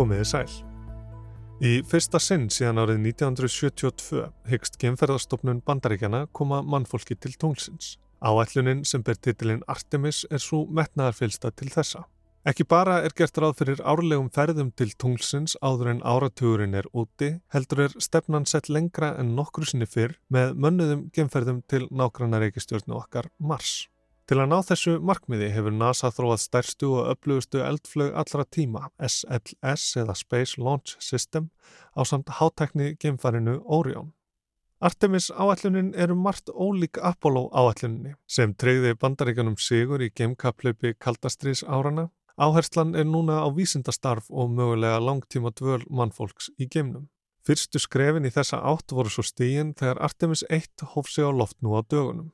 komiði sæl. Í fyrsta sinn síðan árið 1972 hyggst genferðarstofnun bandaríkjana koma mannfólki til tunglsins. Áætlunin sem ber titilinn Artemis er svo metnaðarfylsta til þessa. Ekki bara er gert ráð fyrir árlegum ferðum til tunglsins áður en áratugurinn er úti, heldur er stefnan sett lengra en nokkru sinni fyrr með mönnuðum genferðum til nákvæmna reykistjórnu okkar Mars. Til að ná þessu markmiði hefur NASA þróað stærstu og öflugustu eldflög allra tíma, SLS eða Space Launch System, á samt hátækni geimfarinu Orion. Artemis áallunin eru margt ólík Apollo áalluninni sem treyði bandaríkanum sigur í geimkaplaupi kaldastrís árana. Áherslan er núna á vísindastarf og mögulega langtíma dvöl mannfólks í geimnum. Fyrstu skrefin í þessa átt voru svo stígin þegar Artemis 1 hóf sig á loft nú á dögunum.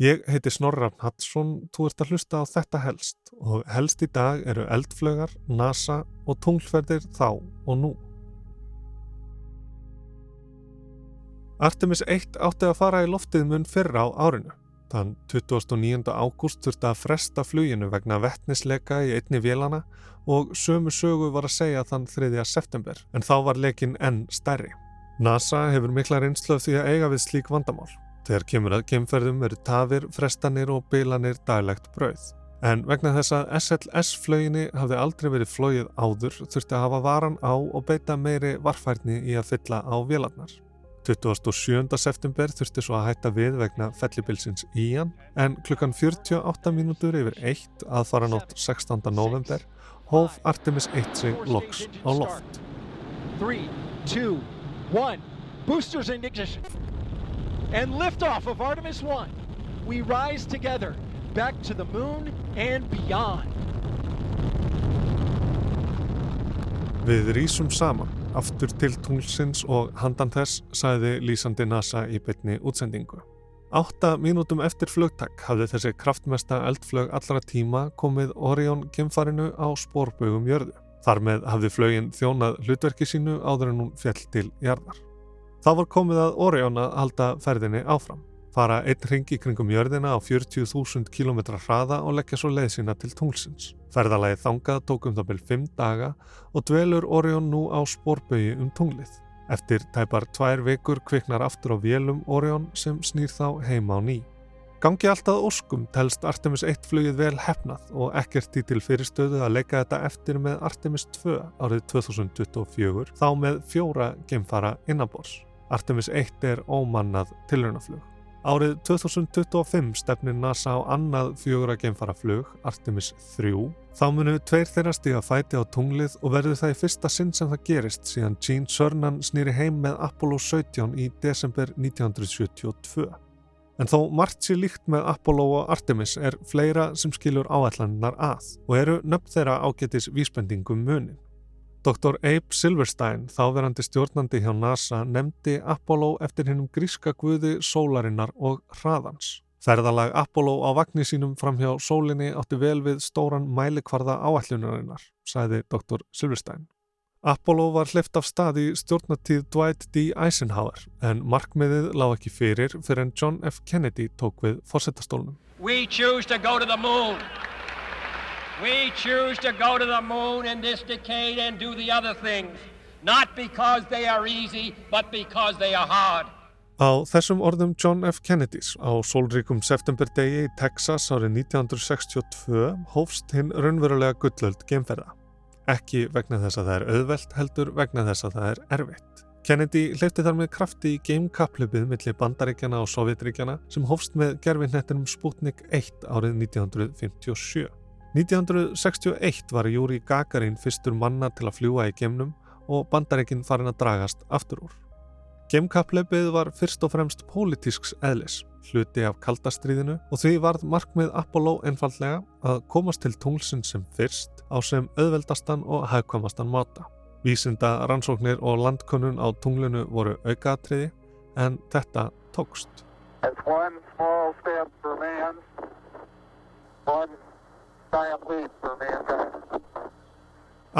Ég heiti Snorran Hattsson, þú ert að hlusta á þetta helst og helst í dag eru eldflögar, NASA og tunglferðir þá og nú. Artemis 1 átti að fara í loftið mun fyrra á árinu. Þann 29. ágúst þurfti að fresta fluginu vegna vettnisleika í einni vélana og sömu sögu var að segja þann 3. september en þá var leikin enn stærri. NASA hefur mikla reynslu því að eiga við slík vandamál. Þegar kemur að kemferðum eru tafir, frestanir og bilanir daglegt brauð. En vegna þess að SLS-flöginni hafði aldrei verið flóið áður þurfti að hafa varan á og beita meiri varfærni í að fylla á vélarnar. 27. september þurfti svo að hætta við vegna fellibilsins Ían en klukkan 48 mínútur yfir 1 að fara nótt 16. november hóf Artemis 1 sig loks á loft. 3, 2, 1, boosters in ignition and liftoff of Artemis 1. We rise together back to the moon and beyond. Við rýsum saman aftur til tunglsins og handan þess sæði lýsandi NASA í bytni útsendingu. Átta mínútum eftir flugtak hafði þessi kraftmesta eldflög allra tíma komið Orion gemfarinu á spórbögum jörðu. Þar með hafði flögin þjónað hlutverki sínu áður en hún fjell til jarðar. Þá var komið að Orion að halda ferðinni áfram, fara einn ringi kringum jörðina á 40.000 km hraða og leggja svo leið sína til tunglsins. Ferðalagi þangað tók um það byrj 5 daga og dvelur Orion nú á spórbögi um tunglið. Eftir tæpar tvær vikur kviknar aftur á vélum Orion sem snýr þá heima á ný. Gangi alltaf óskum telst Artemis 1 flugið vel hefnað og ekkert í til fyrirstöðu að leika þetta eftir með Artemis 2 árið 2024 þá með fjóra geimfara innabors. Artemis 1 er ómannað tilraunaflug. Árið 2025 stefnir NASA á annað fjögur að geimfara flug, Artemis 3. Þá munu tveir þeirra stíga fæti á tunglið og verður það í fyrsta sinn sem það gerist síðan Gene Cernan snýri heim með Apollo 17 í desember 1972. En þó margt sér líkt með Apollo og Artemis er fleira sem skilur áætlaninnar að og eru nöfn þeirra ágetis vísbendingum munin. Dr. Abe Silverstein, þáverandi stjórnandi hjá NASA, nefndi Apollo eftir hennum gríska guði sólarinnar og hraðans. Ferðalag Apollo á vagnir sínum fram hjá sólinni átti vel við stóran mælikvarða áallunarinnar, sæði Dr. Silverstein. Apollo var hlift af stað í stjórnatíð Dwight D. Eisenhower en markmiðið lág ekki fyrir fyrir en John F. Kennedy tók við fórsetastólunum. We choose to go to the moon. We choose to go to the moon in this decade and do the other things, not because they are easy, but because they are hard. Á þessum orðum John F. Kennedys á sólríkum septemberdegi í Texas árið 1962 hófst hinn raunverulega gullöld gemferða. Ekki vegna þess að það er auðvelt heldur vegna þess að það er erfitt. Kennedy hleyfti þar með krafti í geimkaplöpið millir bandaríkjana og sovjetríkjana sem hófst með gerfinnettinum Sputnik 1 árið 1957. 1961 var Júri Gagarin fyrstur manna til að fljúa í gemnum og bandarækinn farin að dragast aftur úr. Gemkappleipið var fyrst og fremst pólitísks eðlis, hluti af kaldastriðinu og því varð markmið Apollo einfallega að komast til tunglsinn sem fyrst á sem auðveldastan og hagkvamastan máta. Vísinda, rannsóknir og landkunnun á tunglinu voru aukaðatriði en þetta tókst.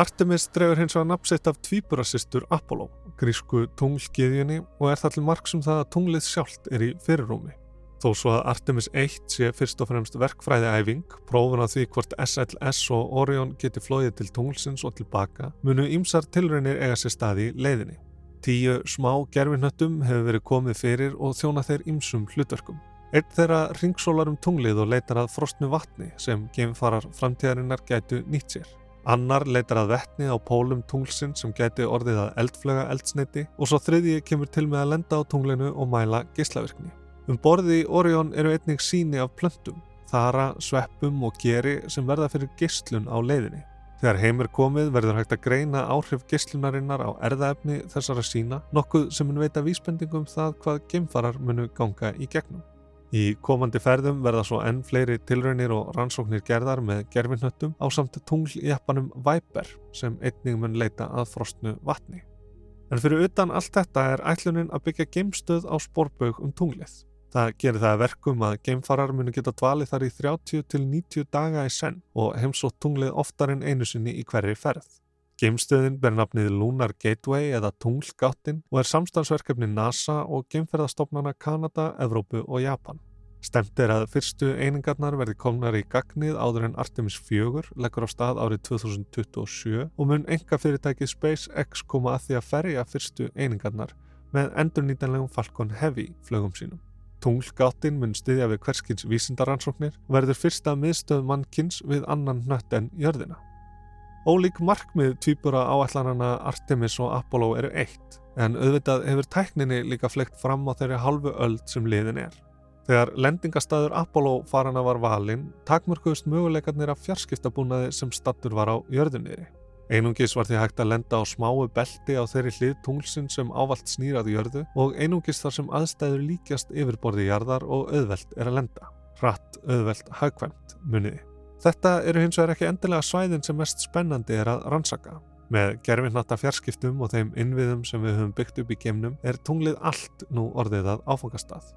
Artemis drefur hins vegar napsitt af tvíburasistur Apollo, grísku tunglgiðjunni og er það til marg sem það að tunglið sjálft er í fyrirrúmi. Þó svo að Artemis 1 sé fyrst og fremst verkfræðiæfing, prófun á því hvort SLS og Orion geti flóðið til tunglsins og tilbaka, munu ýmsar tilraunir eiga sér staði í leiðinni. Tíu smá gerfinöttum hefur verið komið fyrir og þjóna þeir ýmsum hlutverkum. Einn þeirra ringsólar um tunglið og leitar að frostnu vatni sem geimfarar framtíðarinnar gætu nýtt sér. Annar leitar að vettni á pólum tunglsinn sem geti orðið að eldflöga eldsneiti og svo þriðji kemur til með að lenda á tunglinu og mæla gíslavirkni. Um borði í Orion eru einnig síni af plöntum, þara, sveppum og geri sem verða fyrir gíslun á leiðinni. Þegar heim er komið verður hægt að greina áhrif gíslunarinnar á erðaefni þessara sína, nokkuð sem mun veita vísbendingum um það hvað geimfarar munu ganga í gegnum. Í komandi ferðum verða svo enn fleiri tilraunir og rannsóknir gerðar með gerfinnöttum á samt tungljapanum Viper sem einning mun leita að frostnu vatni. En fyrir utan allt þetta er ætlunin að byggja geimstöð á spórbög um tunglið. Það gerir það verkum að geimfarar munu geta dvalið þar í 30 til 90 daga í senn og heimsótt tunglið oftar en einu sinni í hverri ferð. Geimstöðin ber nafnið Lunar Gateway eða Tunglgáttin og er samstagsverkefni NASA og geimferðastofnana Kanada, Evrópu og Japan. Stemt er að fyrstu einingarnar verði komnar í gagnið áður en Artemis 4 leggur á stað árið 2027 og mun enga fyrirtækið SpaceX koma að því að ferja fyrstu einingarnar með endurnýtanlegum Falcon Heavy flögum sínum. Tunglgáttin mun styðja við hverskins vísindaransóknir og verður fyrsta miðstöð mannkins við annan nött en jörðina. Ólík markmið týpura áallanana Artemis og Apollo eru eitt, en auðvitað hefur tækninni líka flegt fram á þeirri halvu öld sem liðin er. Þegar lendingastæður Apollo farana var valinn, takmörkuðust möguleikarnir af fjarskiptabúnaði sem stattur var á jörðunniðri. Einungis var því hægt að lenda á smáu belti á þeirri hlið tunglsinn sem ávalt snýraði jörðu og einungis þar sem aðstæður líkjast yfirborði jarðar og auðvelt er að lenda. Hratt, auðvelt, hagkvæmt, muniði. Þetta eru hins vegar ekki endilega svæðin sem mest spennandi er að rannsaka. Með gerfinnatta fjarskiptum og þeim innviðum sem við höfum byggt upp í geimnum er tunglið allt nú orðið að áfangastað.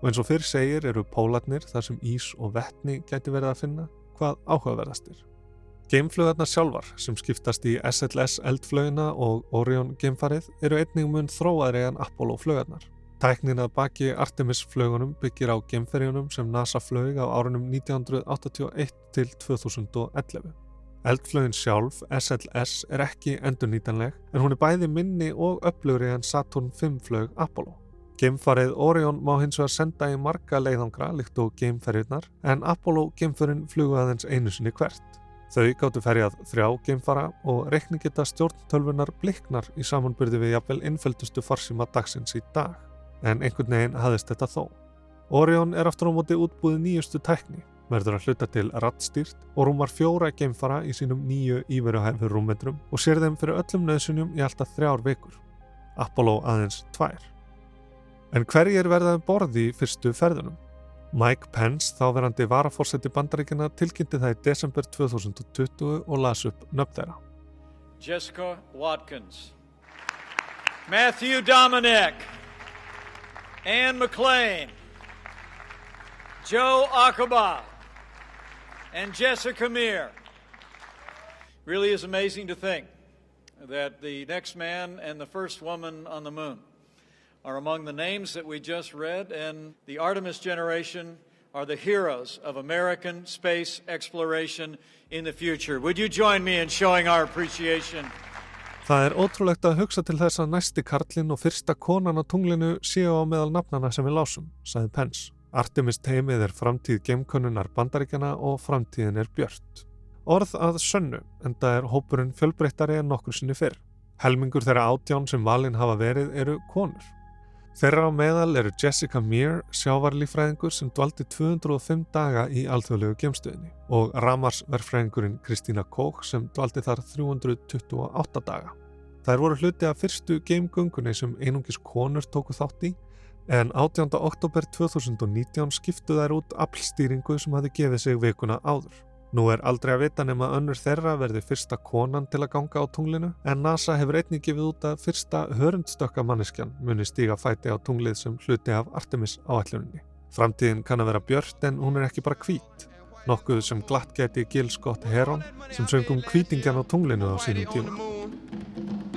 Og eins og fyrr segir eru pólarnir þar sem ís og vettni gæti verið að finna hvað áhugaverðastir. Geimflögarnar sjálfar sem skiptast í SLS eldflögina og Orion geimfarið eru einnig mun þróaðri en Apollo flögarnar. Tæknin að baki Artemis-flögunum byggir á gemferjunum sem NASA flög á árunum 1981 til 2011. Eldflögin sjálf, SLS, er ekki endurnýtanleg en hún er bæði minni og upplögri en Saturn V flög Apollo. Geimfarið Orion má hins vegar senda í marga leiðangra líkt og geimferjurnar en Apollo geimförin flugu aðeins einu sinni hvert. Þau gáttu ferjað þrjá geimfara og reikningita stjórntölvunar bliknar í samanbyrði við jafnvel innföldustu farsíma dagsins í dag en einhvern veginn hafðist þetta þó. Orion er aftur á móti útbúið nýjustu tækni, verður að hluta til rattstýrt og rúmar fjóra geimfara í sínum nýju íveruhæfur rúmmetrum og sér þeim fyrir öllum nöðsunjum í alltaf þrjár vikur. Apollo aðeins tvær. En hverjir verðaði borði í fyrstu ferðunum? Mike Pence, þáverandi varafórseti bandaríkina, tilkynnti það í desember 2020 og las upp nöfn þeirra. Jessica Watkins Matthew Dominic Ann McLean, Joe Akaba, and Jessica Meir. Really is amazing to think that the next man and the first woman on the moon are among the names that we just read, and the Artemis generation are the heroes of American space exploration in the future. Would you join me in showing our appreciation? Það er ótrúlegt að hugsa til þess að næsti karlinn og fyrsta konan á tunglinu séu á meðal nafnana sem við lásum, sagði Pence. Artemis teimið er framtíð geimkönnunar bandaríkjana og framtíðin er björt. Orð að sönnu, en það er hópurinn fjölbreyttari en nokkur sinni fyrr. Helmingur þeirra átján sem valin hafa verið eru konur. Þeirra á meðal eru Jessica Meir, sjávarlífræðingur sem dvaldi 205 daga í alþjóðlegu gemstöðinni og Ramarsverfræðingurinn Kristína Kók sem dvaldi þar 328 daga. Þær voru hluti af fyrstu geimgöngunni sem einungis konur tóku þátt í en 18. oktober 2019 skiptu þær út aflstýringu sem hafi gefið sig vikuna áður. Nú er aldrei að vita nema önnur þeirra verði fyrsta konan til að ganga á tunglinu en NASA hefur einnig gefið út að fyrsta hörundstökka manneskjan muni stíga fæti á tunglið sem hluti af Artemis áætluninni. Framtíðin kann að vera björnt en hún er ekki bara hvít. Nokkuð sem glatt geti Gil Scott Heron sem söngum hvítingjan á tunglinu á sínum tíma.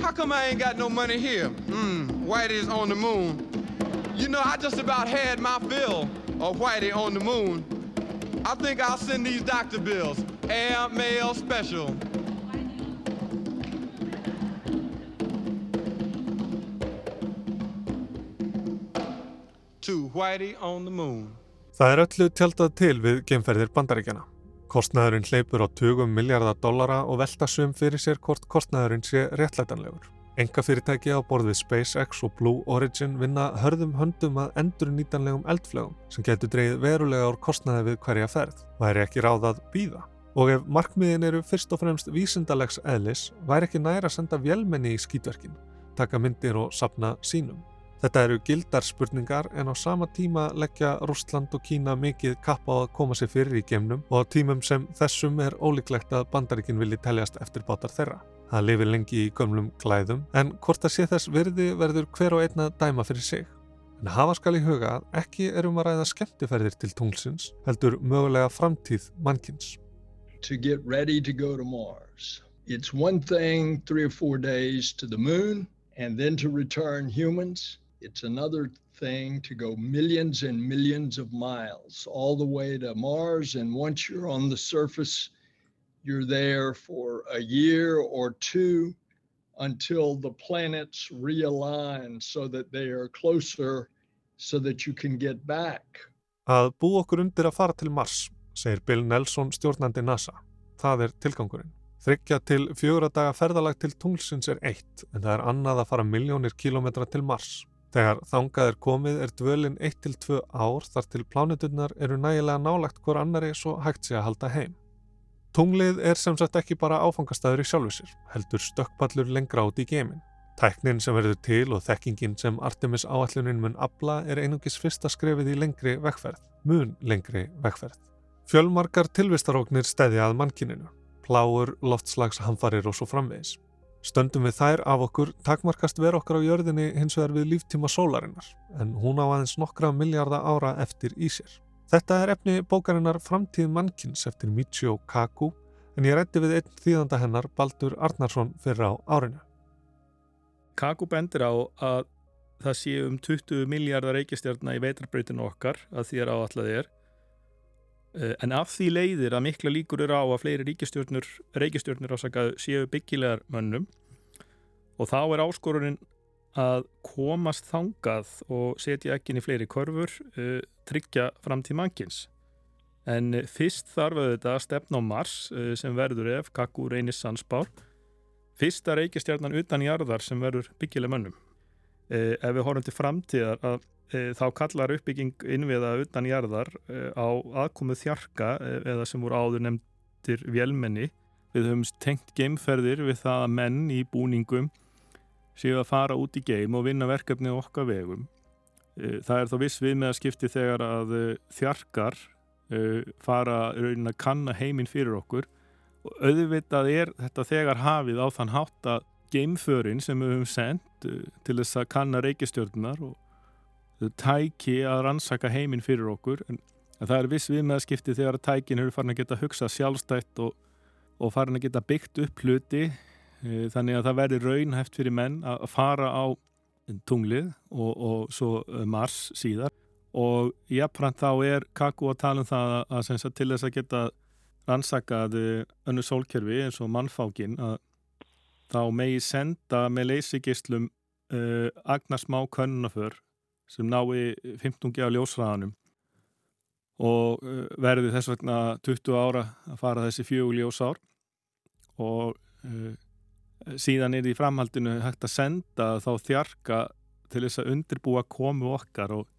How come I ain't got no money here? Mmm, white is on the moon. You know I just about had my fill or Whitey on the moon, I think I'll send these doctor bills. Air mail special. To Whitey on the moon. Það er öllu tjaldað til við geimferðir bandaríkjana. Kostnæðurinn hleypur á 20 miljardar dollara og velta sum fyrir sér hvort kostnæðurinn sé réttlætanlegur. Enga fyrirtæki á borð við SpaceX og Blue Origin vinna hörðum höndum að endur nýtanlegum eldflögum sem getur dreyið verulega ár kostnæði við hverja ferð. Væri ekki ráðað býða. Og ef markmiðin eru fyrst og fremst vísindalegs eðlis, væri ekki næra að senda vélmenni í skýtverkin, taka myndir og sapna sínum. Þetta eru gildar spurningar en á sama tíma leggja Rústland og Kína mikið kapp á að koma sér fyrir í gemnum og á tímum sem þessum er ólíklegt að bandaríkin vilji teljast eftir bátar þeirra. Það lifir lengi í gömlum klæðum en hvort að sé þess virði verður hver og einna dæma fyrir sig. En hafa skal í huga að ekki erum að ræða skemmtiferðir til tunglsins heldur mögulega framtíð mannkins. To get ready to go to Mars. It's one thing three or four days to the moon and then to return humans. It's another thing to go millions and millions of miles all the way to Mars. And once you're on the surface, you're there for a year or two until the planets realign so that they are closer so that you can get back. Að bú okkur undir að fara til Mars, segir Bill Nelson stjórnandi NASA. Það er tilgangurinn. Þryggja til fjóra daga ferðalag til tunglsins er eitt, en það er annað að fara miljónir kílometra til Mars. Þegar þangað er komið er dvölin 1-2 ár þar til plánuturnar eru nægilega nálagt hver annari svo hægt sé að halda heim. Tunglið er sem sagt ekki bara áfangastæður í sjálfu sér, heldur stökkpallur lengra út í gemin. Tæknin sem verður til og þekkingin sem Artemis áallunin mun abla er einungis fyrsta skrefið í lengri vekkferð, mun lengri vekkferð. Fjölmarkar tilvistaróknir stæði að mannkininu, pláur, loftslagshamfarir og svo framvegis. Stöndum við þær af okkur takmarkast ver okkar á jörðinni hins vegar við líftíma sólarinnar, en hún á aðeins nokkra miljardar ára eftir í sér. Þetta er efni bókarinnar Framtíð mannkins eftir Michio Kaku, en ég rætti við einn þýðanda hennar Baldur Arnarsson fyrir á árinu. Kaku bendir á að það sé um 20 miljardar reykjastjárna í veitarbreytinu okkar að því er áallega Eh, en af því leiðir að mikla líkur eru á að fleiri ríkistjórnur, reykistjórnir ásakað séu byggilegar mönnum og þá er áskoruninn að komast þangað og setja ekki inn í fleiri korfur, uh, tryggja fram til mannkins. En fyrst þarf auðvitað að stefna á Mars uh, sem verður ef Kakku reynir sansbár. Fyrsta reykistjárnan utan jarðar sem verður byggileg mönnum. Uh, ef við horfum til framtíðar að þá kallar uppbygging innviða utan jarðar e, á aðkomu þjarka e, eða sem voru áður nefndir vélmenni. Við höfum tengt geimferðir við það að menn í búningum séu að fara út í geim og vinna verkefni okkar vegum. Það er þá viss við með að skipti þegar að þjarkar fara raunin að kanna heiminn fyrir okkur og auðvitað er þetta þegar hafið á þann hátt að geimförin sem við höfum sendt til þess að kanna reykistjórnar og tæki að rannsaka heiminn fyrir okkur en, en það er viss við með að skipti þegar að tækin eru farin að geta hugsa sjálfstætt og, og farin að geta byggt upp hluti e, þannig að það verður raunhæft fyrir menn að fara á tunglið og, og svo e, Mars síðar. Og jafnframt þá er Kaku að tala um það að, að, að til þess að geta rannsakað e, önnu sólkerfi eins og mannfákin að þá megi senda með leysigistlum uh, agnarsmá könnunaför sem nái 15 á ljósræðanum og uh, verði þess vegna 20 ára að fara þessi fjögur ljósár og uh, síðan er í framhaldinu hægt að senda þá þjarka til þess að undirbúa komu okkar og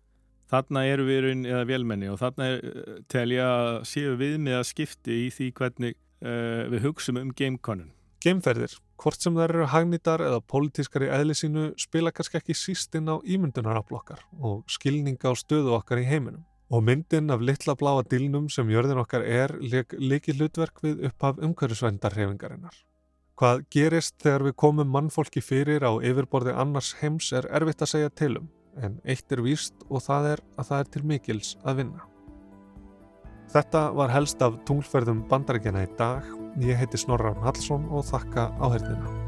þarna eru við raun eða velmenni og þarna er, uh, tel ég að séu við með að skipti í því hvernig uh, við hugsaum um gamekonun. Gameferðir Hvort sem þær eru hagnýtar eða pólitískar í eðli sínu spila kannski ekki síst inn á ímyndunaraflokkar og skilninga á stöðu okkar í heiminum. Og myndin af litla bláa dílnum sem jörðin okkar er líki hlutverk við upphaf umhverjusvændarhefingarinnar. Hvað gerist þegar við komum mannfólki fyrir á yfirborði annars heims er erfitt að segja tilum, en eitt er víst og það er að það er til mikils að vinna. Þetta var helst af tunglferðum bandarækjana í dag. Ég heiti Snorran Hallsson og þakka áhengina.